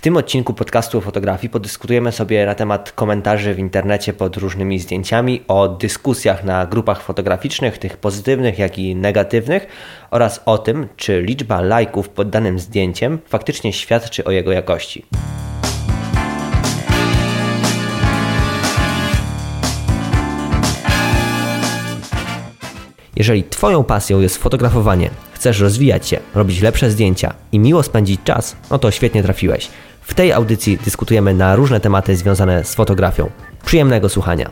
W tym odcinku podcastu o fotografii podyskutujemy sobie na temat komentarzy w internecie pod różnymi zdjęciami, o dyskusjach na grupach fotograficznych, tych pozytywnych, jak i negatywnych, oraz o tym, czy liczba lajków pod danym zdjęciem faktycznie świadczy o jego jakości. Jeżeli Twoją pasją jest fotografowanie, chcesz rozwijać się, robić lepsze zdjęcia i miło spędzić czas, no to świetnie trafiłeś. W tej audycji dyskutujemy na różne tematy związane z fotografią. Przyjemnego słuchania.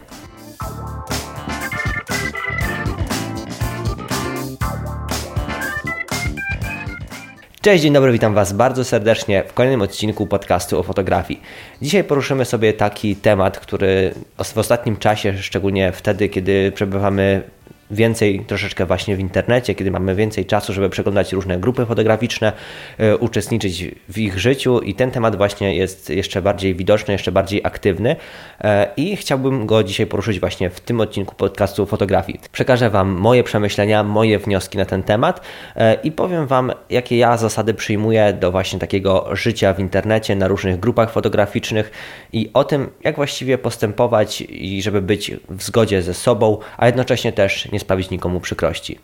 Cześć, dzień dobry, witam Was bardzo serdecznie w kolejnym odcinku podcastu o fotografii. Dzisiaj poruszymy sobie taki temat, który w ostatnim czasie, szczególnie wtedy, kiedy przebywamy więcej troszeczkę właśnie w internecie, kiedy mamy więcej czasu, żeby przeglądać różne grupy fotograficzne, e, uczestniczyć w ich życiu i ten temat właśnie jest jeszcze bardziej widoczny, jeszcze bardziej aktywny e, i chciałbym go dzisiaj poruszyć właśnie w tym odcinku podcastu fotografii. Przekażę Wam moje przemyślenia, moje wnioski na ten temat e, i powiem Wam, jakie ja zasady przyjmuję do właśnie takiego życia w internecie, na różnych grupach fotograficznych i o tym, jak właściwie postępować i żeby być w zgodzie ze sobą, a jednocześnie też nie nie sprawić nikomu przykrości.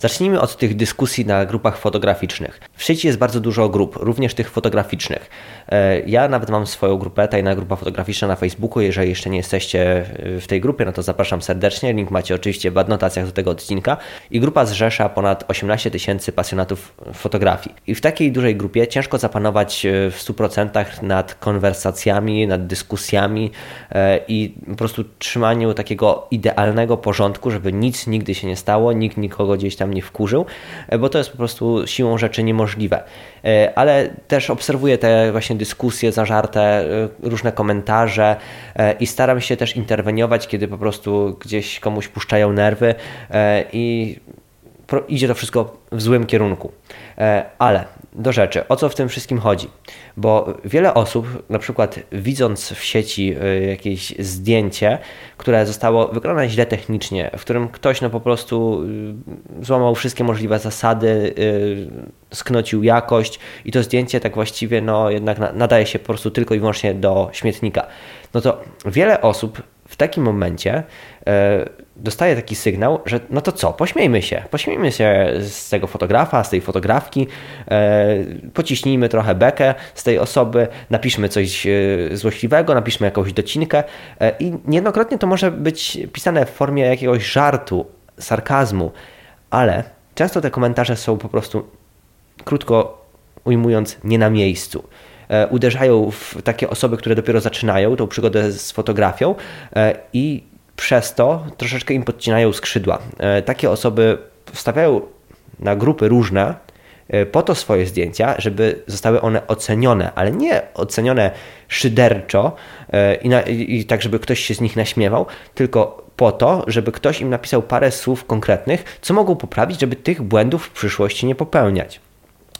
Zacznijmy od tych dyskusji na grupach fotograficznych. W sieci jest bardzo dużo grup, również tych fotograficznych. E, ja nawet mam swoją grupę, tajna grupa fotograficzna na Facebooku. Jeżeli jeszcze nie jesteście e, w tej grupie, no to zapraszam serdecznie. Link macie oczywiście w adnotacjach do tego odcinka. I grupa zrzesza ponad 18 tysięcy pasjonatów fotografii. I w takiej dużej grupie ciężko zapanować e, w 100% nad konwersacjami, nad dyskusjami i po prostu trzymaniu takiego idealnego porządku, żeby nic nigdy się nie stało, nikt nikogo gdzieś tam mnie wkurzył, e, bo to jest po prostu siłą rzeczy niemożliwe. E, ale też obserwuję te właśnie dyskusje zażarte, e, różne komentarze i staram się też interweniować, kiedy po prostu gdzieś komuś puszczają nerwy i idzie to wszystko w złym kierunku. Ale do rzeczy, o co w tym wszystkim chodzi? Bo wiele osób, na przykład widząc w sieci y, jakieś zdjęcie, które zostało wykonane źle technicznie, w którym ktoś no po prostu y, złamał wszystkie możliwe zasady, y, sknocił jakość i to zdjęcie tak właściwie no jednak nadaje się po prostu tylko i wyłącznie do śmietnika. No to wiele osób w takim momencie e, dostaje taki sygnał, że no to co, pośmiejmy się, pośmiejmy się z tego fotografa, z tej fotografki, e, pociśnijmy trochę bekę z tej osoby, napiszmy coś e, złośliwego, napiszmy jakąś docinkę i niejednokrotnie to może być pisane w formie jakiegoś żartu, sarkazmu, ale często te komentarze są po prostu, krótko ujmując, nie na miejscu. E, uderzają w takie osoby, które dopiero zaczynają tą przygodę z fotografią e, i przez to troszeczkę im podcinają skrzydła. E, takie osoby wstawiają na grupy różne po to swoje zdjęcia, żeby zostały one ocenione, ale nie ocenione szyderczo i, na, i tak, żeby ktoś się z nich naśmiewał, tylko po to, żeby ktoś im napisał parę słów konkretnych, co mogą poprawić, żeby tych błędów w przyszłości nie popełniać.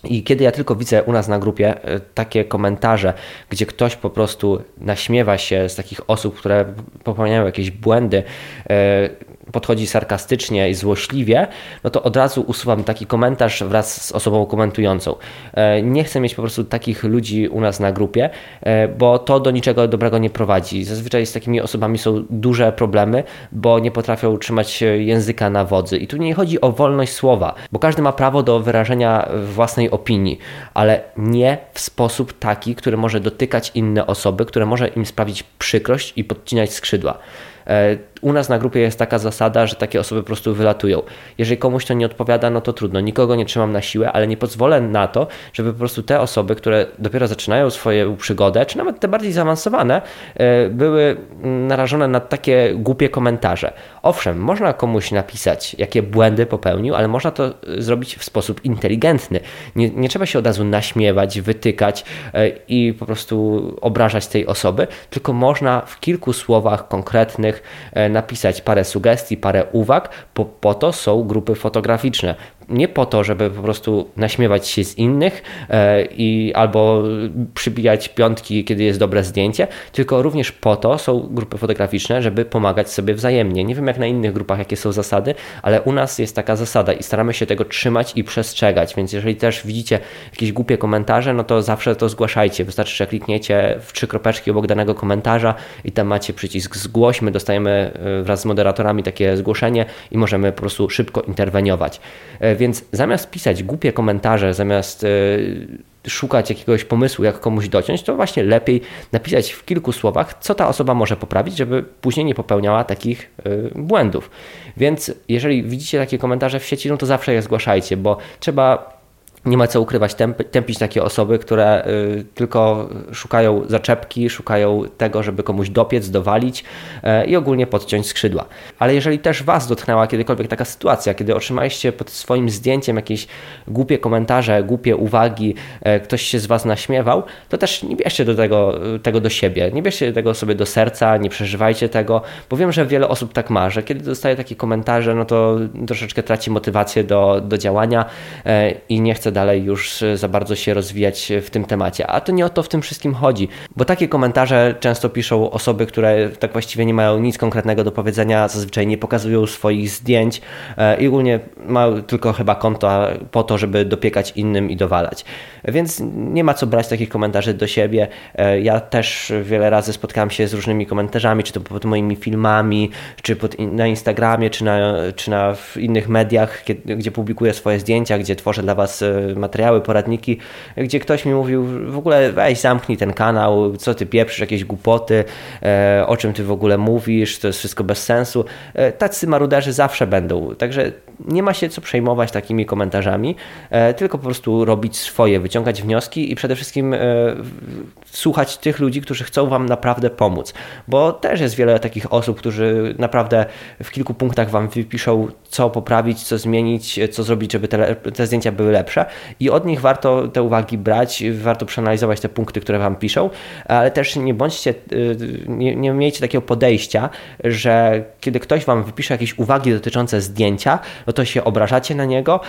I kiedy ja tylko widzę u nas na grupie e, takie komentarze, gdzie ktoś po prostu naśmiewa się z takich osób, które popełniają jakieś błędy, e, podchodzi sarkastycznie i złośliwie, no to od razu usuwam taki komentarz wraz z osobą komentującą. E, nie chcę mieć po prostu takich ludzi u nas na grupie, e, bo to do niczego dobrego nie prowadzi. Zazwyczaj z takimi osobami są duże problemy, bo nie potrafią trzymać języka na wodzy. I tu nie chodzi o wolność słowa, bo każdy ma prawo do wyrażenia własnej opinii, ale nie w sposób taki, który może dotykać inne osoby, które może im sprawić przykrość i podcinać skrzydła. E, u nas na grupie jest taka zasada, że takie osoby po prostu wylatują. Jeżeli komuś to nie odpowiada, no to trudno. Nikogo nie trzymam na siłę, ale nie pozwolę na to, żeby po prostu te osoby, które dopiero zaczynają swoją przygodę, czy nawet te bardziej zaawansowane, e, były narażone na takie głupie komentarze. Owszem, można komuś napisać, jakie błędy popełnił, ale można to zrobić w sposób inteligentny. Nie, nie trzeba się od razu naśmiewać, wytykać e, i po prostu obrażać tej osoby, tylko można w kilku słowach konkretnych napisać parę sugestii, parę uwag, bo po to są grupy fotograficzne. Nie po to, żeby po prostu naśmiewać się z innych e, i albo przybijać piątki, kiedy jest dobre zdjęcie, tylko również po to są grupy fotograficzne, żeby pomagać sobie wzajemnie. Nie wiem jak na innych grupach, jakie są zasady, ale u nas jest taka zasada i staramy się tego trzymać i przestrzegać, więc jeżeli też widzicie jakieś głupie komentarze, no to zawsze to zgłaszajcie. Wystarczy, że klikniecie w trzy kropeczki obok danego komentarza i tam macie przycisk zgłoś, my dostajemy e, wraz z moderatorami takie zgłoszenie i możemy po prostu szybko interweniować. E, więc zamiast pisać głupie komentarze, zamiast e, szukać jakiegoś pomysłu, jak komuś dociąć, to właśnie lepiej napisać w kilku słowach, co ta osoba może poprawić, żeby później nie popełniała takich błędów. Więc jeżeli widzicie takie komentarze w sieci, no to zawsze je zgłaszajcie, bo trzeba nie ma co ukrywać, tępić takie osoby, które y, tylko szukają zaczepki, szukają tego, żeby komuś dopiec, dowalić y, i ogólnie podciąć skrzydła. Ale jeżeli też Was dotknęła kiedykolwiek taka sytuacja, kiedy otrzymaliście pod swoim zdjęciem jakieś głupie komentarze, głupie uwagi, y, ktoś się z Was naśmiewał, to też nie bierzcie do tego, tego do siebie, nie bierzcie tego sobie do serca, nie przeżywajcie tego, bo wiem, że wiele osób tak ma, że kiedy dostaje takie komentarze, no to troszeczkę traci motywację do, do działania i nie chce chce dalej już za bardzo się rozwijać w tym temacie. A to nie o to w tym wszystkim chodzi, bo takie komentarze często piszą osoby, które tak właściwie nie mają nic konkretnego do powiedzenia, zazwyczaj nie pokazują swoich zdjęć e, i ogólnie mają tylko chyba konto po to, żeby dopiekać innym i dowalać. Więc nie ma co brać takich komentarzy do siebie. E, ja też wiele razy spotkałem się z różnymi komentarzami, czy to pod moimi filmami, czy pod, na Instagramie, czy na, czy na innych mediach, gdzie, publikuję swoje zdjęcia, gdzie tworzę dla Was e, materiały, poradniki, gdzie ktoś mi mówił, w ogóle weź zamknij ten kanał, co ty pieprzysz, jakieś głupoty, e, o czym ty w ogóle mówisz, to jest wszystko bez sensu. E, tacy maruderzy zawsze będą, także nie ma się co przejmować takimi komentarzami, e, tylko po prostu robić swoje, wyciągać wnioski i przede wszystkim słuchać tych ludzi, którzy chcą Wam naprawdę pomóc, bo też jest wiele takich osób, którzy naprawdę w kilku punktach Wam wypiszą, co poprawić, co zmienić, co zrobić, żeby te, te zdjęcia były lepsze. I od nich warto te uwagi brać, warto przeanalizować te punkty, które Wam piszą, ale też nie bądźcie, nie, nie miejcie takiego podejścia, że kiedy ktoś Wam wypisze jakieś uwagi dotyczące zdjęcia, no to się obrażacie na niego,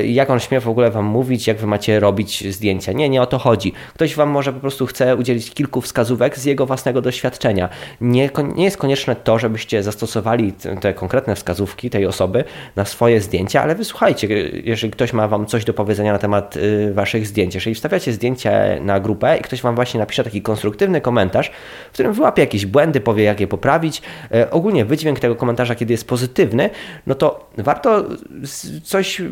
y, jak on śmie w ogóle Wam mówić, jak Wy macie robić zdjęcia. Nie, nie o to chodzi. Ktoś Wam może po prostu chce udzielić kilku wskazówek z jego własnego doświadczenia. Nie, nie jest konieczne to, żebyście zastosowali te, konkretne wskazówki tej osoby na swoje zdjęcia, ale wysłuchajcie, jeżeli ktoś ma Wam coś do powiedzenia na temat y, waszych zdjęć. Jeżeli wstawiacie zdjęcie na grupę i ktoś wam właśnie napisze taki konstruktywny komentarz, w którym wyłapie jakieś błędy, powie jak je poprawić, y, ogólnie wydźwięk tego komentarza, kiedy jest pozytywny, no to warto coś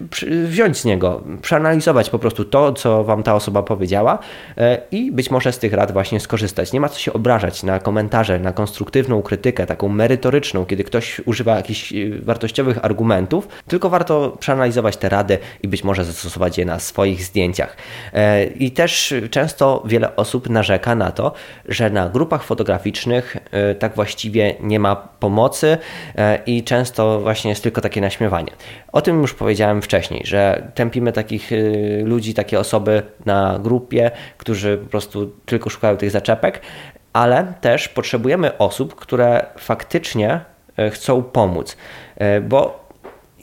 wziąć z niego, przeanalizować po prostu to, co wam ta osoba powiedziała y, i być może z tych rad właśnie skorzystać. Nie ma co się obrażać na komentarze, na konstruktywną krytykę, taką merytoryczną, kiedy ktoś używa jakichś wartościowych argumentów, tylko warto przeanalizować te rady i być może zastosować je na swoich zdjęciach. E, I też często wiele osób narzeka na to, że na grupach fotograficznych e, tak właściwie nie ma pomocy e, i często właśnie jest tylko takie naśmiewanie. O tym już powiedziałem wcześniej, że tępimy takich ludzi, takie osoby na grupie, którzy po prostu tylko szukają tych zaczepek, ale też potrzebujemy osób, które faktycznie chcą pomóc, bo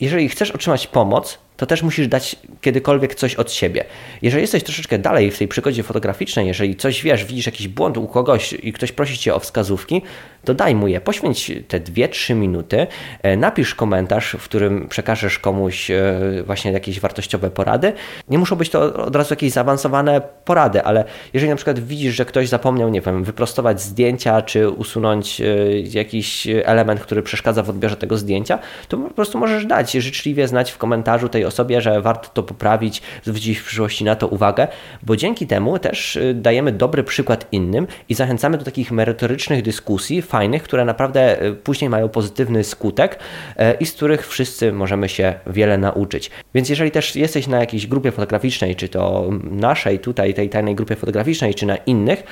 jeżeli chcesz otrzymać pomoc, to też musisz dać kiedykolwiek coś od siebie. Jeżeli jesteś troszeczkę dalej w tej przygodzie fotograficznej, jeżeli coś wiesz, widzisz jakiś błąd u kogoś i ktoś prosi cię o wskazówki, to daj mu je. Poświęć te 2-3 minuty, e, napisz komentarz, w którym przekażesz komuś e, właśnie jakieś wartościowe porady. Nie muszą być to od razu jakieś zaawansowane porady, ale jeżeli na przykład widzisz, że ktoś zapomniał, nie wiem, wyprostować zdjęcia, czy usunąć e, jakiś element, który przeszkadza w odbiorze tego zdjęcia, to po prostu możesz dać życzliwie znać w komentarzu tej osobie, że warto to poprawić, zwrócić w przyszłości na to uwagę, bo dzięki temu też dajemy dobry przykład innym i zachęcamy do takich merytorycznych dyskusji, fajnych, które naprawdę y, później mają pozytywny skutek y, i z których wszyscy możemy się wiele nauczyć. Więc jeżeli też jesteś na jakiejś grupie fotograficznej, czy to naszej tutaj, tej tajnej grupie fotograficznej, czy na innych,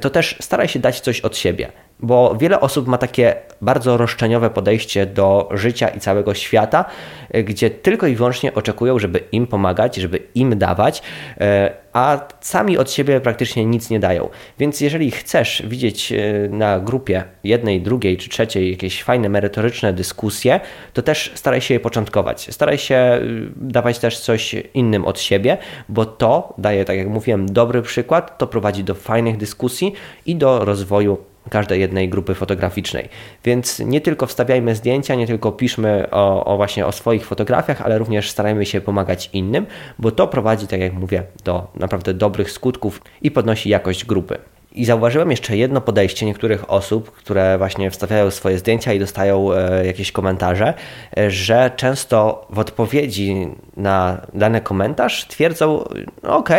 to też staraj się dać coś od siebie. Bo wiele osób ma takie bardzo roszczeniowe podejście do życia i całego świata, e, gdzie tylko i wyłącznie oczekują, żeby im pomagać, żeby im dawać, e, a sami od siebie praktycznie nic nie dają. Więc jeżeli chcesz widzieć e, na grupie jednej, drugiej czy trzeciej jakieś fajne, merytoryczne dyskusje, to też staraj się je początkować. Staraj się dawać też coś innym od siebie, bo to daje, tak jak mówiłem, dobry przykład, to prowadzi do fajnych dyskusji i do rozwoju każdej jednej grupy fotograficznej. Więc nie tylko wstawiajmy zdjęcia, nie tylko piszmy o, o, właśnie o swoich fotografiach, ale również starajmy się pomagać innym, bo to prowadzi, tak jak mówię, do naprawdę dobrych skutków i podnosi jakość grupy. I zauważyłem jeszcze jedno podejście niektórych osób, które właśnie wstawiają swoje zdjęcia i dostają e, jakieś komentarze, e, że często w odpowiedzi na dany komentarz twierdzą: OK,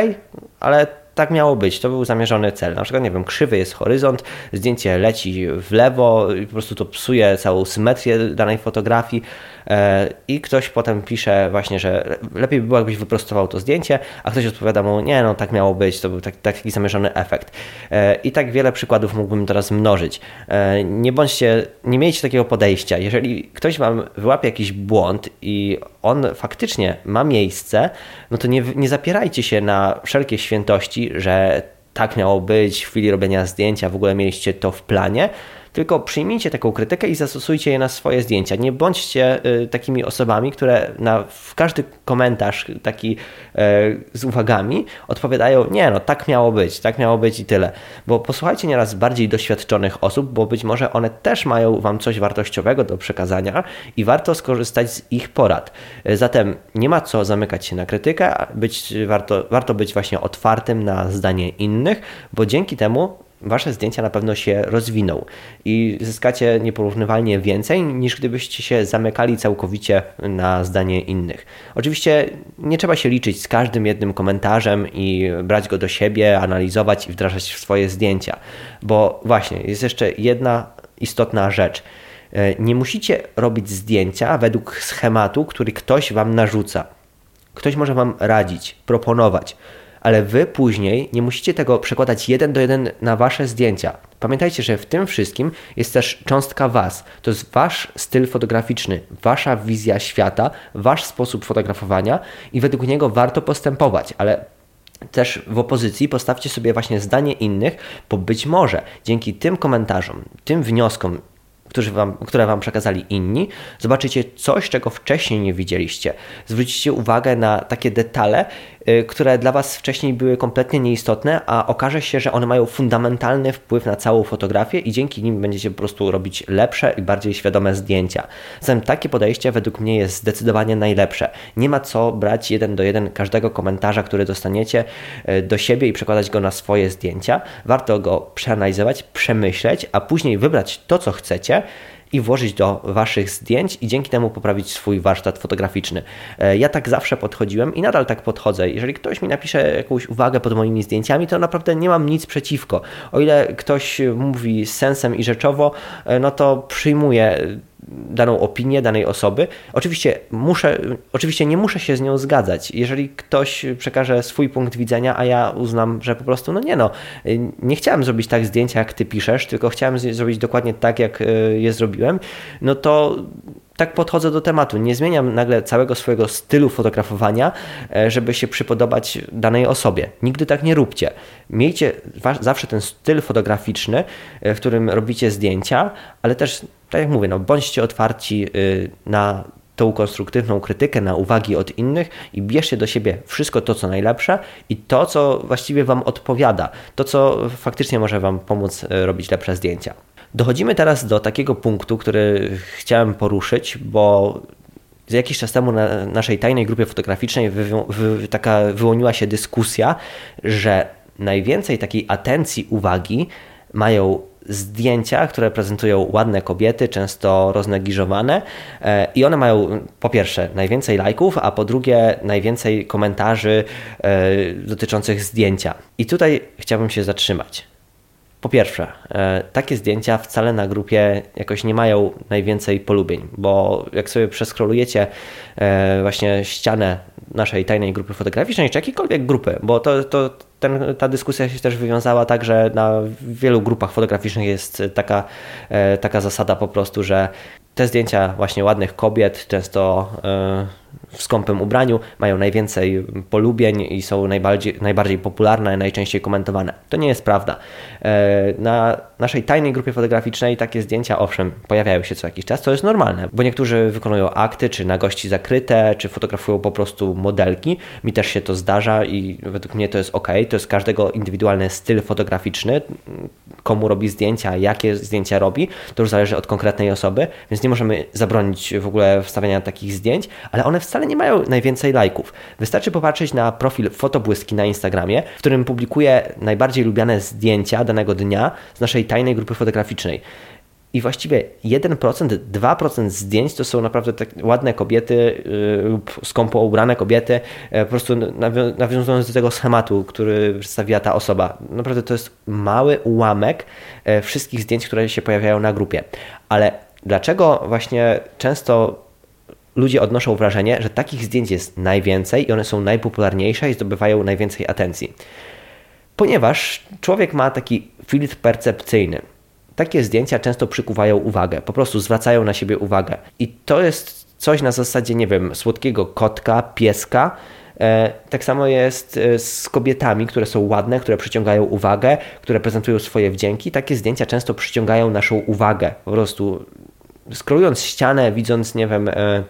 ale tak miało być, to był zamierzony cel. Na przykład, nie wiem, krzywy jest horyzont, zdjęcie leci w lewo po prostu to psuje całą symetrię danej fotografii i ktoś potem pisze właśnie, że lepiej by było, jakbyś wyprostował to zdjęcie, a ktoś odpowiada mu, nie, no tak miało być, to był tak, taki zamierzony efekt. E, I tak wiele przykładów mógłbym teraz mnożyć. E, nie bądźcie, nie miejcie takiego podejścia. Jeżeli ktoś wam wyłapie jakiś błąd i on faktycznie ma miejsce, no to nie, nie zapierajcie się na wszelkie świętości, że tak miało być w chwili robienia zdjęcia, w ogóle mieliście to w planie, tylko przyjmijcie taką krytykę i zastosujcie je na swoje zdjęcia. Nie bądźcie y, takimi osobami, które na, w każdy komentarz taki y, z uwagami odpowiadają, nie no, tak miało być, tak miało być i tyle. Bo posłuchajcie nieraz bardziej doświadczonych osób, bo być może one też mają Wam coś wartościowego do przekazania i warto skorzystać z ich porad. Y, zatem nie ma co zamykać się na krytykę, być, warto, warto być właśnie otwartym na zdanie innych, bo dzięki temu wasze zdjęcia na pewno się rozwiną i zyskacie nieporównywalnie więcej niż gdybyście się zamykali całkowicie na zdanie innych. Oczywiście nie trzeba się liczyć z każdym jednym komentarzem i brać go do siebie, analizować i wdrażać w swoje zdjęcia, bo właśnie jest jeszcze jedna istotna rzecz. E, nie musicie robić zdjęcia według schematu, który ktoś wam narzuca. Ktoś może wam radzić, proponować ale wy później nie musicie tego przekładać jeden do jeden na wasze zdjęcia. Pamiętajcie, że w tym wszystkim jest też cząstka was. To jest wasz styl fotograficzny, wasza wizja świata, wasz sposób fotografowania i według niego warto postępować, ale też w opozycji postawcie sobie właśnie zdanie innych, bo być może dzięki tym komentarzom, tym wnioskom, którzy wam, które Wam przekazali inni, zobaczycie coś, czego wcześniej nie widzieliście. Zwrócicie uwagę na takie detale, które dla Was wcześniej były kompletnie nieistotne, a okaże się, że one mają fundamentalny wpływ na całą fotografię i dzięki nim będziecie po prostu robić lepsze i bardziej świadome zdjęcia. Zatem takie podejście według mnie jest zdecydowanie najlepsze. Nie ma co brać jeden do jeden każdego komentarza, który dostaniecie y, do siebie i przekładać go na swoje zdjęcia. Warto go przeanalizować, przemyśleć, a później wybrać to, co chcecie i włożyć do Waszych zdjęć i dzięki temu poprawić swój warsztat fotograficzny. E, ja tak zawsze podchodziłem i nadal tak podchodzę. Jeżeli ktoś mi napisze jakąś uwagę pod moimi zdjęciami, to naprawdę nie mam nic przeciwko. O ile ktoś mówi sensem i rzeczowo, e, no to przyjmuję daną opinię danej osoby. Oczywiście, muszę, oczywiście nie muszę się z nią zgadzać. Jeżeli ktoś przekaże swój punkt widzenia, a ja uznam, że po prostu, no nie no, nie chciałem zrobić tak zdjęcia, jak ty piszesz, tylko chciałem zrobić dokładnie tak, jak e, je zrobiłem, no to tak podchodzę do tematu. Nie zmieniam nagle całego swojego stylu fotografowania, e, żeby się przypodobać danej osobie. Nigdy tak nie róbcie. Miejcie zawsze ten styl fotograficzny, e, w którym robicie zdjęcia, ale też, tak jak mówię, no, bądźcie otwarci y, na tą konstruktywną krytykę, na uwagi od innych i bierzcie do siebie wszystko to, co najlepsze i to, co właściwie Wam odpowiada, to, co faktycznie może Wam pomóc e, robić lepsze zdjęcia. Dochodzimy teraz do takiego punktu, który chciałem poruszyć, bo jakiś czas temu na naszej tajnej grupie fotograficznej wy taka wyłoniła się dyskusja, że najwięcej takiej atencji, uwagi mają zdjęcia, które prezentują ładne kobiety, często roznegliżowane e, i one mają po pierwsze najwięcej lajków, a po drugie najwięcej komentarzy e, dotyczących zdjęcia. I tutaj chciałbym się zatrzymać Po pierwsze, e, takie zdjęcia wcale na grupie jakoś nie mają najwięcej polubień, bo jak sobie przeskrolujecie e, właśnie ścianę naszej tajnej grupy fotograficznej, czy jakiejkolwiek grupy, bo to, to ten, ta dyskusja się też wywiązała tak, że na wielu grupach fotograficznych jest taka, e, taka zasada po prostu, że te zdjęcia właśnie ładnych kobiet, często w skąpym ubraniu, mają najwięcej polubień i są najbardziej, najbardziej popularne, najczęściej komentowane. To nie jest prawda. E, na naszej tajnej grupie fotograficznej takie zdjęcia, owszem, pojawiają się co jakiś czas, to jest normalne, bo niektórzy wykonują akty, czy na gości zakryte, czy fotografują po prostu modelki. Mi też się to zdarza i według mnie to jest ok. To jest każdego indywidualny styl fotograficzny. Komu robi zdjęcia, jakie zdjęcia robi, to już zależy od konkretnej osoby, więc nie możemy zabronić w ogóle wstawiania takich zdjęć, ale one wcale nie mają najwięcej lajków. Wystarczy popatrzeć na profil Fotobłyski na Instagramie, w którym publikuję najbardziej lubiane zdjęcia danego dnia z naszej tajnej grupy fotograficznej. I właściwie 1%, 2% zdjęć to są naprawdę tak ładne kobiety yy, lub skąpo ubrane kobiety, yy, po prostu nawiązując do tego schematu, który przedstawiła ta osoba. Naprawdę to jest mały ułamek yy, wszystkich zdjęć, które się pojawiają na grupie. Ale dlaczego właśnie często ludzie odnoszą wrażenie, że takich zdjęć jest najwięcej i one są najpopularniejsze i zdobywają najwięcej atencji. Ponieważ człowiek ma taki filtr percepcyjny. Takie zdjęcia często przykuwają uwagę, po prostu zwracają na siebie uwagę. I to jest coś na zasadzie, nie wiem, słodkiego kotka, pieska. E, tak samo jest e, z kobietami, które są ładne, które przyciągają uwagę, które prezentują swoje wdzięki. Takie zdjęcia często przyciągają naszą uwagę. Po prostu scrollując ścianę, widząc, nie wiem, e,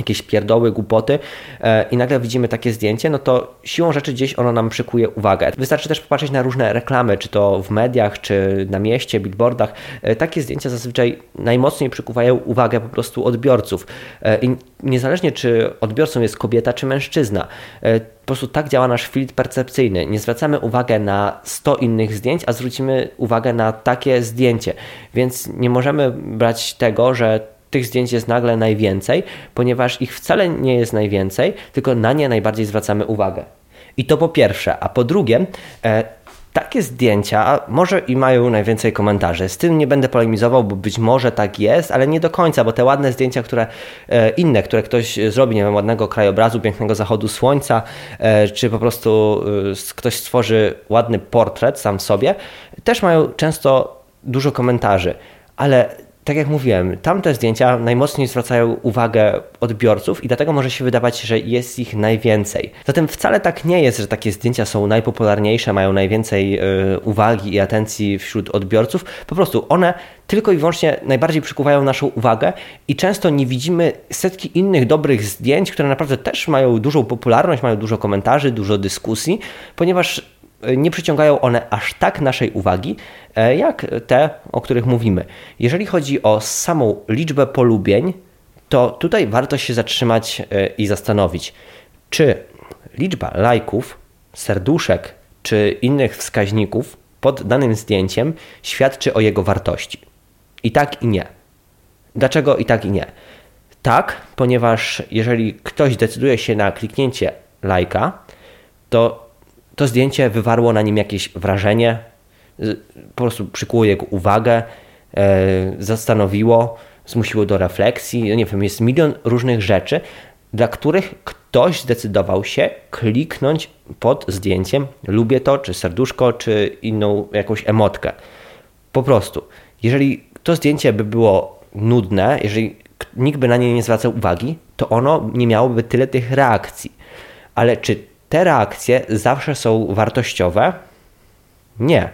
jakieś pierdoły, głupoty e, i nagle widzimy takie zdjęcie, no to siłą rzeczy gdzieś ono nam przykuje uwagę. Wystarczy też popatrzeć na różne reklamy, czy to w mediach, czy na mieście, billboardach. E, takie zdjęcia zazwyczaj najmocniej przykuwają uwagę po prostu odbiorców. E, I niezależnie czy odbiorcą jest kobieta, czy mężczyzna, po prostu tak działa nasz filtr percepcyjny. Nie zwracamy uwagę na 100 innych zdjęć, a zwrócimy uwagę na takie zdjęcie. Więc nie możemy brać tego, że tych zdjęć jest nagle najwięcej, ponieważ ich wcale nie jest najwięcej, tylko na nie najbardziej zwracamy uwagę. I to po pierwsze, a po drugie, e, takie zdjęcia może i mają najwięcej komentarzy. Z tym nie będę polemizował, bo być może tak jest, ale nie do końca, bo te ładne zdjęcia, które e, inne, które ktoś zrobi, nie wiem, ładnego krajobrazu, pięknego zachodu słońca, e, czy po prostu e, ktoś stworzy ładny portret sam sobie, też mają często dużo komentarzy. Ale tak jak mówiłem, tamte zdjęcia najmocniej zwracają uwagę odbiorców i dlatego może się wydawać, że jest ich najwięcej. Zatem wcale tak nie jest, że takie zdjęcia są najpopularniejsze, mają najwięcej y, uwagi i atencji wśród odbiorców. Po prostu one tylko i wyłącznie najbardziej przykuwają naszą uwagę i często nie widzimy setki innych dobrych zdjęć, które naprawdę też mają dużą popularność, mają dużo komentarzy, dużo dyskusji, ponieważ nie przyciągają one aż tak naszej uwagi, e, jak te, o których mówimy. Jeżeli chodzi o samą liczbę polubień, to tutaj warto się zatrzymać e, i zastanowić, czy liczba lajków, serduszek czy innych wskaźników pod danym zdjęciem świadczy o jego wartości. I tak i nie. Dlaczego i tak i nie? Tak, ponieważ jeżeli ktoś decyduje się na kliknięcie lajka, to to zdjęcie wywarło na nim jakieś wrażenie, po prostu przykuło jego uwagę, e, zastanowiło, zmusiło do refleksji. No nie wiem, jest milion różnych rzeczy, dla których ktoś zdecydował się kliknąć pod zdjęciem lubię to, czy serduszko, czy inną jakąś emotkę. Po prostu, jeżeli to zdjęcie by było nudne, jeżeli nikt by na nie nie zwracał uwagi, to ono nie miałoby tyle tych reakcji. Ale czy te reakcje zawsze są wartościowe? Nie.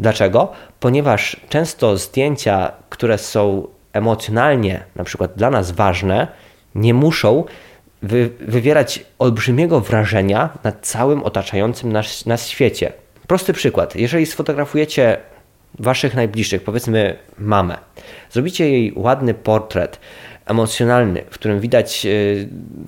Dlaczego? Ponieważ często zdjęcia, które są emocjonalnie na przykład dla nas ważne, nie muszą wy wywierać olbrzymiego wrażenia na całym otaczającym nas, nas świecie. Prosty przykład. Jeżeli sfotografujecie waszych najbliższych, powiedzmy mamę, zrobicie jej ładny portret, emocjonalny, w którym widać e,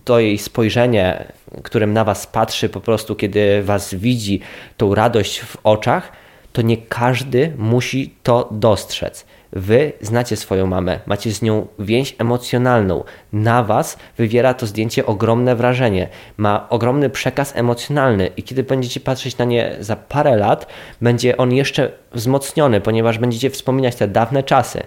to jej spojrzenie, którym na was patrzy po prostu, kiedy was widzi, tą radość w oczach, to nie każdy musi to dostrzec. Wy znacie swoją mamę, macie z nią więź emocjonalną. Na Was wywiera to zdjęcie ogromne wrażenie, ma ogromny przekaz emocjonalny i kiedy będziecie patrzeć na nie za parę lat, będzie on jeszcze wzmocniony, ponieważ będziecie wspominać te dawne czasy.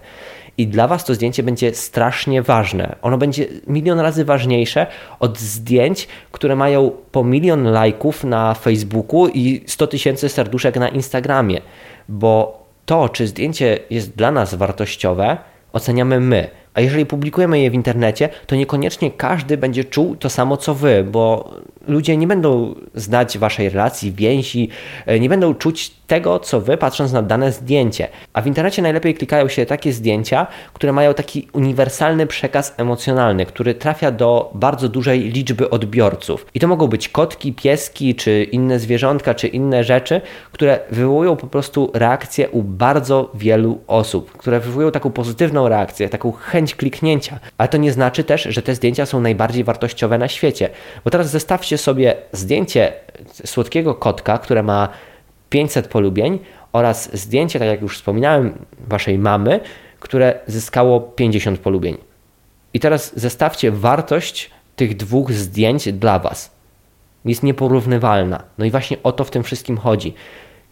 I dla Was to zdjęcie będzie strasznie ważne. Ono będzie milion razy ważniejsze od zdjęć, które mają po milion lajków na Facebooku i 100 tysięcy serduszek na Instagramie. Bo to, czy zdjęcie jest dla nas wartościowe, oceniamy my. A jeżeli publikujemy je w internecie, to niekoniecznie każdy będzie czuł to samo co wy, bo ludzie nie będą znać waszej relacji, więzi, e, nie będą czuć tego, co wy patrząc na dane zdjęcie. A w internecie najlepiej klikają się takie zdjęcia, które mają taki uniwersalny przekaz emocjonalny, który trafia do bardzo dużej liczby odbiorców. I to mogą być kotki, pieski, czy inne zwierzątka, czy inne rzeczy, które wywołują po prostu reakcję u bardzo wielu osób, które wywołują taką pozytywną reakcję, taką chęć kliknięcia. Ale to nie znaczy też, że te zdjęcia są najbardziej wartościowe na świecie. Bo teraz zestawcie sobie zdjęcie słodkiego kotka, które ma 500 polubień oraz zdjęcie, tak jak już wspominałem, waszej mamy, które zyskało 50 polubień. I teraz zestawcie wartość tych dwóch zdjęć dla was. Jest nieporównywalna. No i właśnie o to w tym wszystkim chodzi.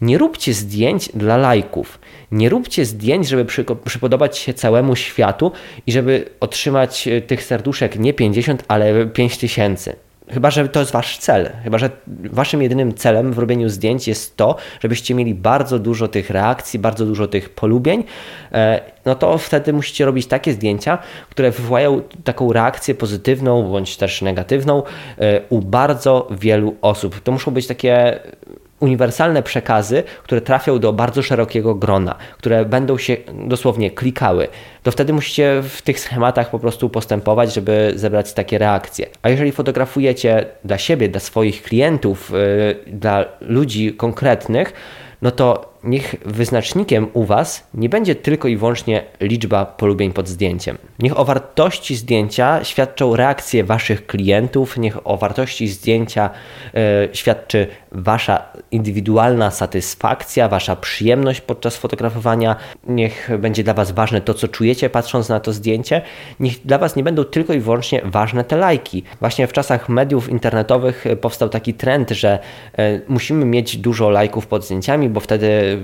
Nie róbcie zdjęć dla lajków. Nie róbcie zdjęć, żeby przypodobać się całemu światu i żeby otrzymać e, tych serduszek nie 50, ale 5000. Chyba, że to jest wasz cel. Chyba, że waszym jedynym celem w robieniu zdjęć jest to, żebyście mieli bardzo dużo tych reakcji, bardzo dużo tych polubień, e, no to wtedy musicie robić takie zdjęcia, które wywołają taką reakcję pozytywną bądź też negatywną e, u bardzo wielu osób. To muszą być takie uniwersalne przekazy, które trafią do bardzo szerokiego grona, które będą się dosłownie klikały, to wtedy musicie w tych schematach po prostu postępować, żeby zebrać takie reakcje. A jeżeli fotografujecie dla siebie, dla swoich klientów, yy, dla ludzi konkretnych, no to niech wyznacznikiem u Was nie będzie tylko i wyłącznie liczba polubień pod zdjęciem. Niech o wartości zdjęcia świadczą reakcje Waszych klientów, niech o wartości zdjęcia y, świadczy Wasza indywidualna satysfakcja, Wasza przyjemność podczas fotografowania, niech będzie dla Was ważne to, co czujecie patrząc na to zdjęcie, niech dla Was nie będą tylko i wyłącznie ważne te lajki. Właśnie w czasach mediów internetowych powstał taki trend, że y, musimy mieć dużo lajków pod zdjęciami, bo wtedy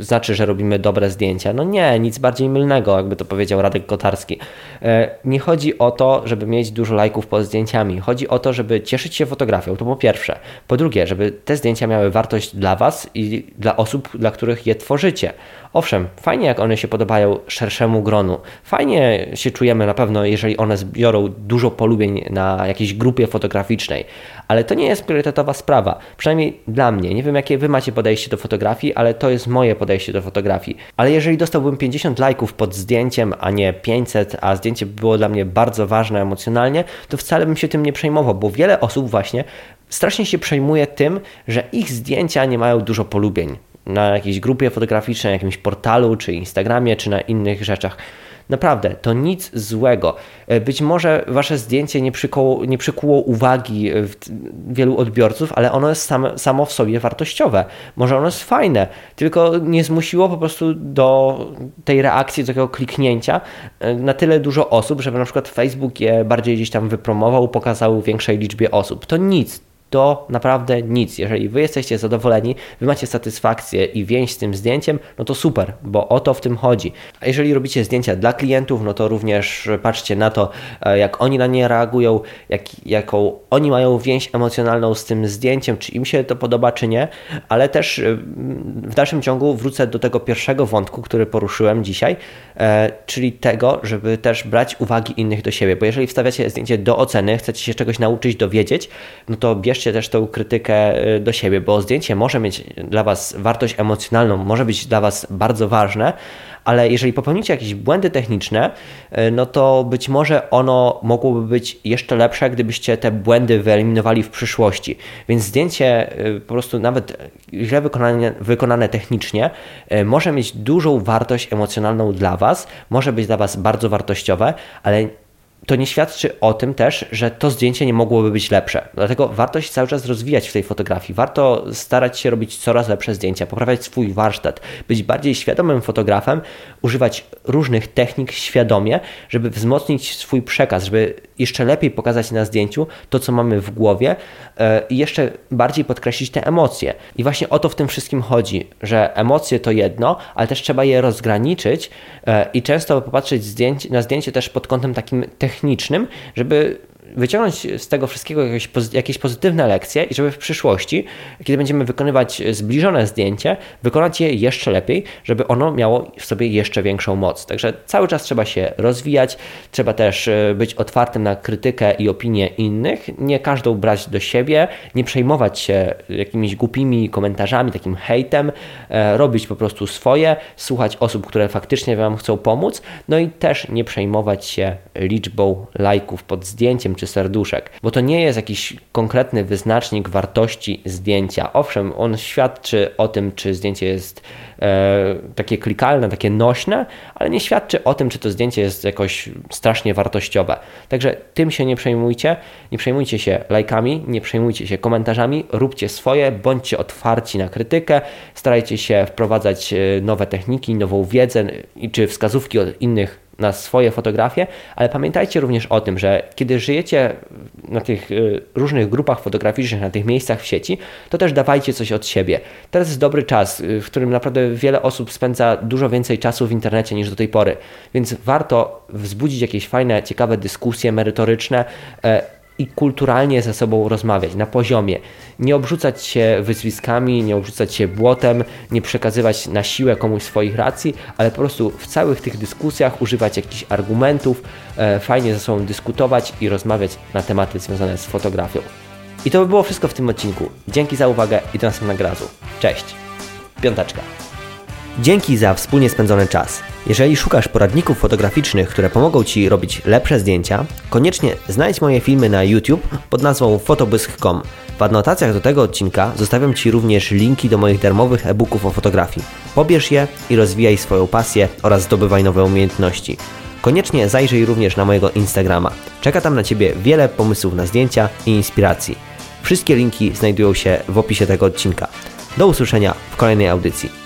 znaczy, że robimy dobre zdjęcia. No nie, nic bardziej mylnego, jakby to powiedział Radek Kotarski. E, nie chodzi o to, żeby mieć dużo lajków pod zdjęciami. Chodzi o to, żeby cieszyć się fotografią, to po pierwsze. Po drugie, żeby te zdjęcia miały wartość dla Was i dla osób, dla których je tworzycie. Owszem, fajnie jak one się podobają szerszemu gronu. Fajnie się czujemy na pewno, jeżeli one zbiorą dużo polubień na jakiejś grupie fotograficznej, ale to nie jest priorytetowa sprawa. Przynajmniej dla mnie. Nie wiem, jakie Wy macie podejście do fotografii, ale to jest moje podejście do fotografii. Ale jeżeli dostałbym 50 lajków pod zdjęciem, a nie 500, a zdjęcie było dla mnie bardzo ważne emocjonalnie, to wcale bym się tym nie przejmował, bo wiele osób właśnie strasznie się przejmuje tym, że ich zdjęcia nie mają dużo polubień na jakiejś grupie fotograficznej, jakimś portalu, czy Instagramie, czy na innych rzeczach. Naprawdę, to nic złego. E, być może wasze zdjęcie nie, przykoło, nie przykuło uwagi wielu odbiorców, ale ono jest same, samo w sobie wartościowe. Może ono jest fajne, tylko nie zmusiło po prostu do tej reakcji, do takiego kliknięcia e, na tyle dużo osób, żeby na przykład Facebook je bardziej gdzieś tam wypromował, pokazał większej liczbie osób. To nic, to naprawdę nic. Jeżeli wy jesteście zadowoleni, wy macie satysfakcję i więź z tym zdjęciem, no to super, bo o to w tym chodzi. A jeżeli robicie zdjęcia dla klientów, no to również patrzcie na to, e, jak oni na nie reagują, jak, jaką oni mają więź emocjonalną z tym zdjęciem, czy im się to podoba, czy nie, ale też e, w dalszym ciągu wrócę do tego pierwszego wątku, który poruszyłem dzisiaj, e, czyli tego, żeby też brać uwagi innych do siebie, bo jeżeli wstawiacie zdjęcie do oceny, chcecie się czegoś nauczyć, dowiedzieć, no to bierzcie bierzcie też tą krytykę y, do siebie, bo zdjęcie może mieć dla Was wartość emocjonalną, może być dla Was bardzo ważne, ale jeżeli popełnicie jakieś błędy techniczne, y, no to być może ono mogłoby być jeszcze lepsze, gdybyście te błędy wyeliminowali w przyszłości. Więc zdjęcie y, po prostu nawet źle wykonane, wykonane technicznie może mieć dużą wartość emocjonalną dla Was, może być dla Was bardzo wartościowe, ale to nie świadczy o tym też, że to zdjęcie nie mogłoby być lepsze. Dlatego warto się cały czas rozwijać w tej fotografii. Warto starać się robić coraz lepsze zdjęcia, poprawiać swój warsztat, być bardziej świadomym fotografem, używać różnych technik świadomie, żeby wzmocnić swój przekaz, żeby jeszcze lepiej pokazać na zdjęciu to, co mamy w głowie e, i jeszcze bardziej podkreślić te emocje. I właśnie o to w tym wszystkim chodzi, że emocje to jedno, ale też trzeba je rozgraniczyć e, i często popatrzeć na zdjęcie też pod kątem takim technicznym, żeby wyciągnąć z tego wszystkiego jakieś, jakieś pozytywne lekcje i żeby w przyszłości, kiedy będziemy wykonywać zbliżone zdjęcie, wykonać je jeszcze lepiej, żeby ono miało w sobie jeszcze większą moc. Także cały czas trzeba się rozwijać, trzeba też e, być otwartym na krytykę i opinię innych, nie każdą brać do siebie, nie przejmować się jakimiś głupimi komentarzami, takim hejtem, e, robić po prostu swoje, słuchać osób, które faktycznie Wam chcą pomóc, no i też nie przejmować się liczbą lajków pod zdjęciem, czy serduszek, bo to nie jest jakiś konkretny wyznacznik wartości zdjęcia. Owszem, on świadczy o tym, czy zdjęcie jest e, takie klikalne, takie nośne, ale nie świadczy o tym, czy to zdjęcie jest jakoś strasznie wartościowe. Także tym się nie przejmujcie, nie przejmujcie się lajkami, nie przejmujcie się komentarzami, róbcie swoje, bądźcie otwarci na krytykę, starajcie się wprowadzać e, nowe techniki, nową wiedzę czy wskazówki od innych na swoje fotografie, ale pamiętajcie również o tym, że kiedy żyjecie na tych y, różnych grupach fotograficznych, na tych miejscach w sieci, to też dawajcie coś od siebie. Teraz jest dobry czas, y, w którym naprawdę wiele osób spędza dużo więcej czasu w internecie niż do tej pory, więc warto wzbudzić jakieś fajne, ciekawe dyskusje merytoryczne e, i kulturalnie ze sobą rozmawiać na poziomie. Nie obrzucać się wyzwiskami, nie obrzucać się błotem, nie przekazywać na siłę komuś swoich racji, ale po prostu w całych tych dyskusjach używać jakichś argumentów, e, fajnie ze sobą dyskutować i rozmawiać na tematy związane z fotografią. I to by było wszystko w tym odcinku. Dzięki za uwagę i do następnego razu. Cześć. Piąteczka. Dzięki za wspólnie spędzony czas. Jeżeli szukasz poradników fotograficznych, które pomogą Ci robić lepsze zdjęcia, koniecznie znajdź moje filmy na YouTube pod nazwą fotobysk.com. W anotacjach do tego odcinka zostawiam Ci również linki do moich darmowych e-booków o fotografii. Pobierz je i rozwijaj swoją pasję oraz zdobywaj nowe umiejętności. Koniecznie zajrzyj również na mojego Instagrama. Czeka tam na Ciebie wiele pomysłów na zdjęcia i inspiracji. Wszystkie linki znajdują się w opisie tego odcinka. Do usłyszenia w kolejnej audycji.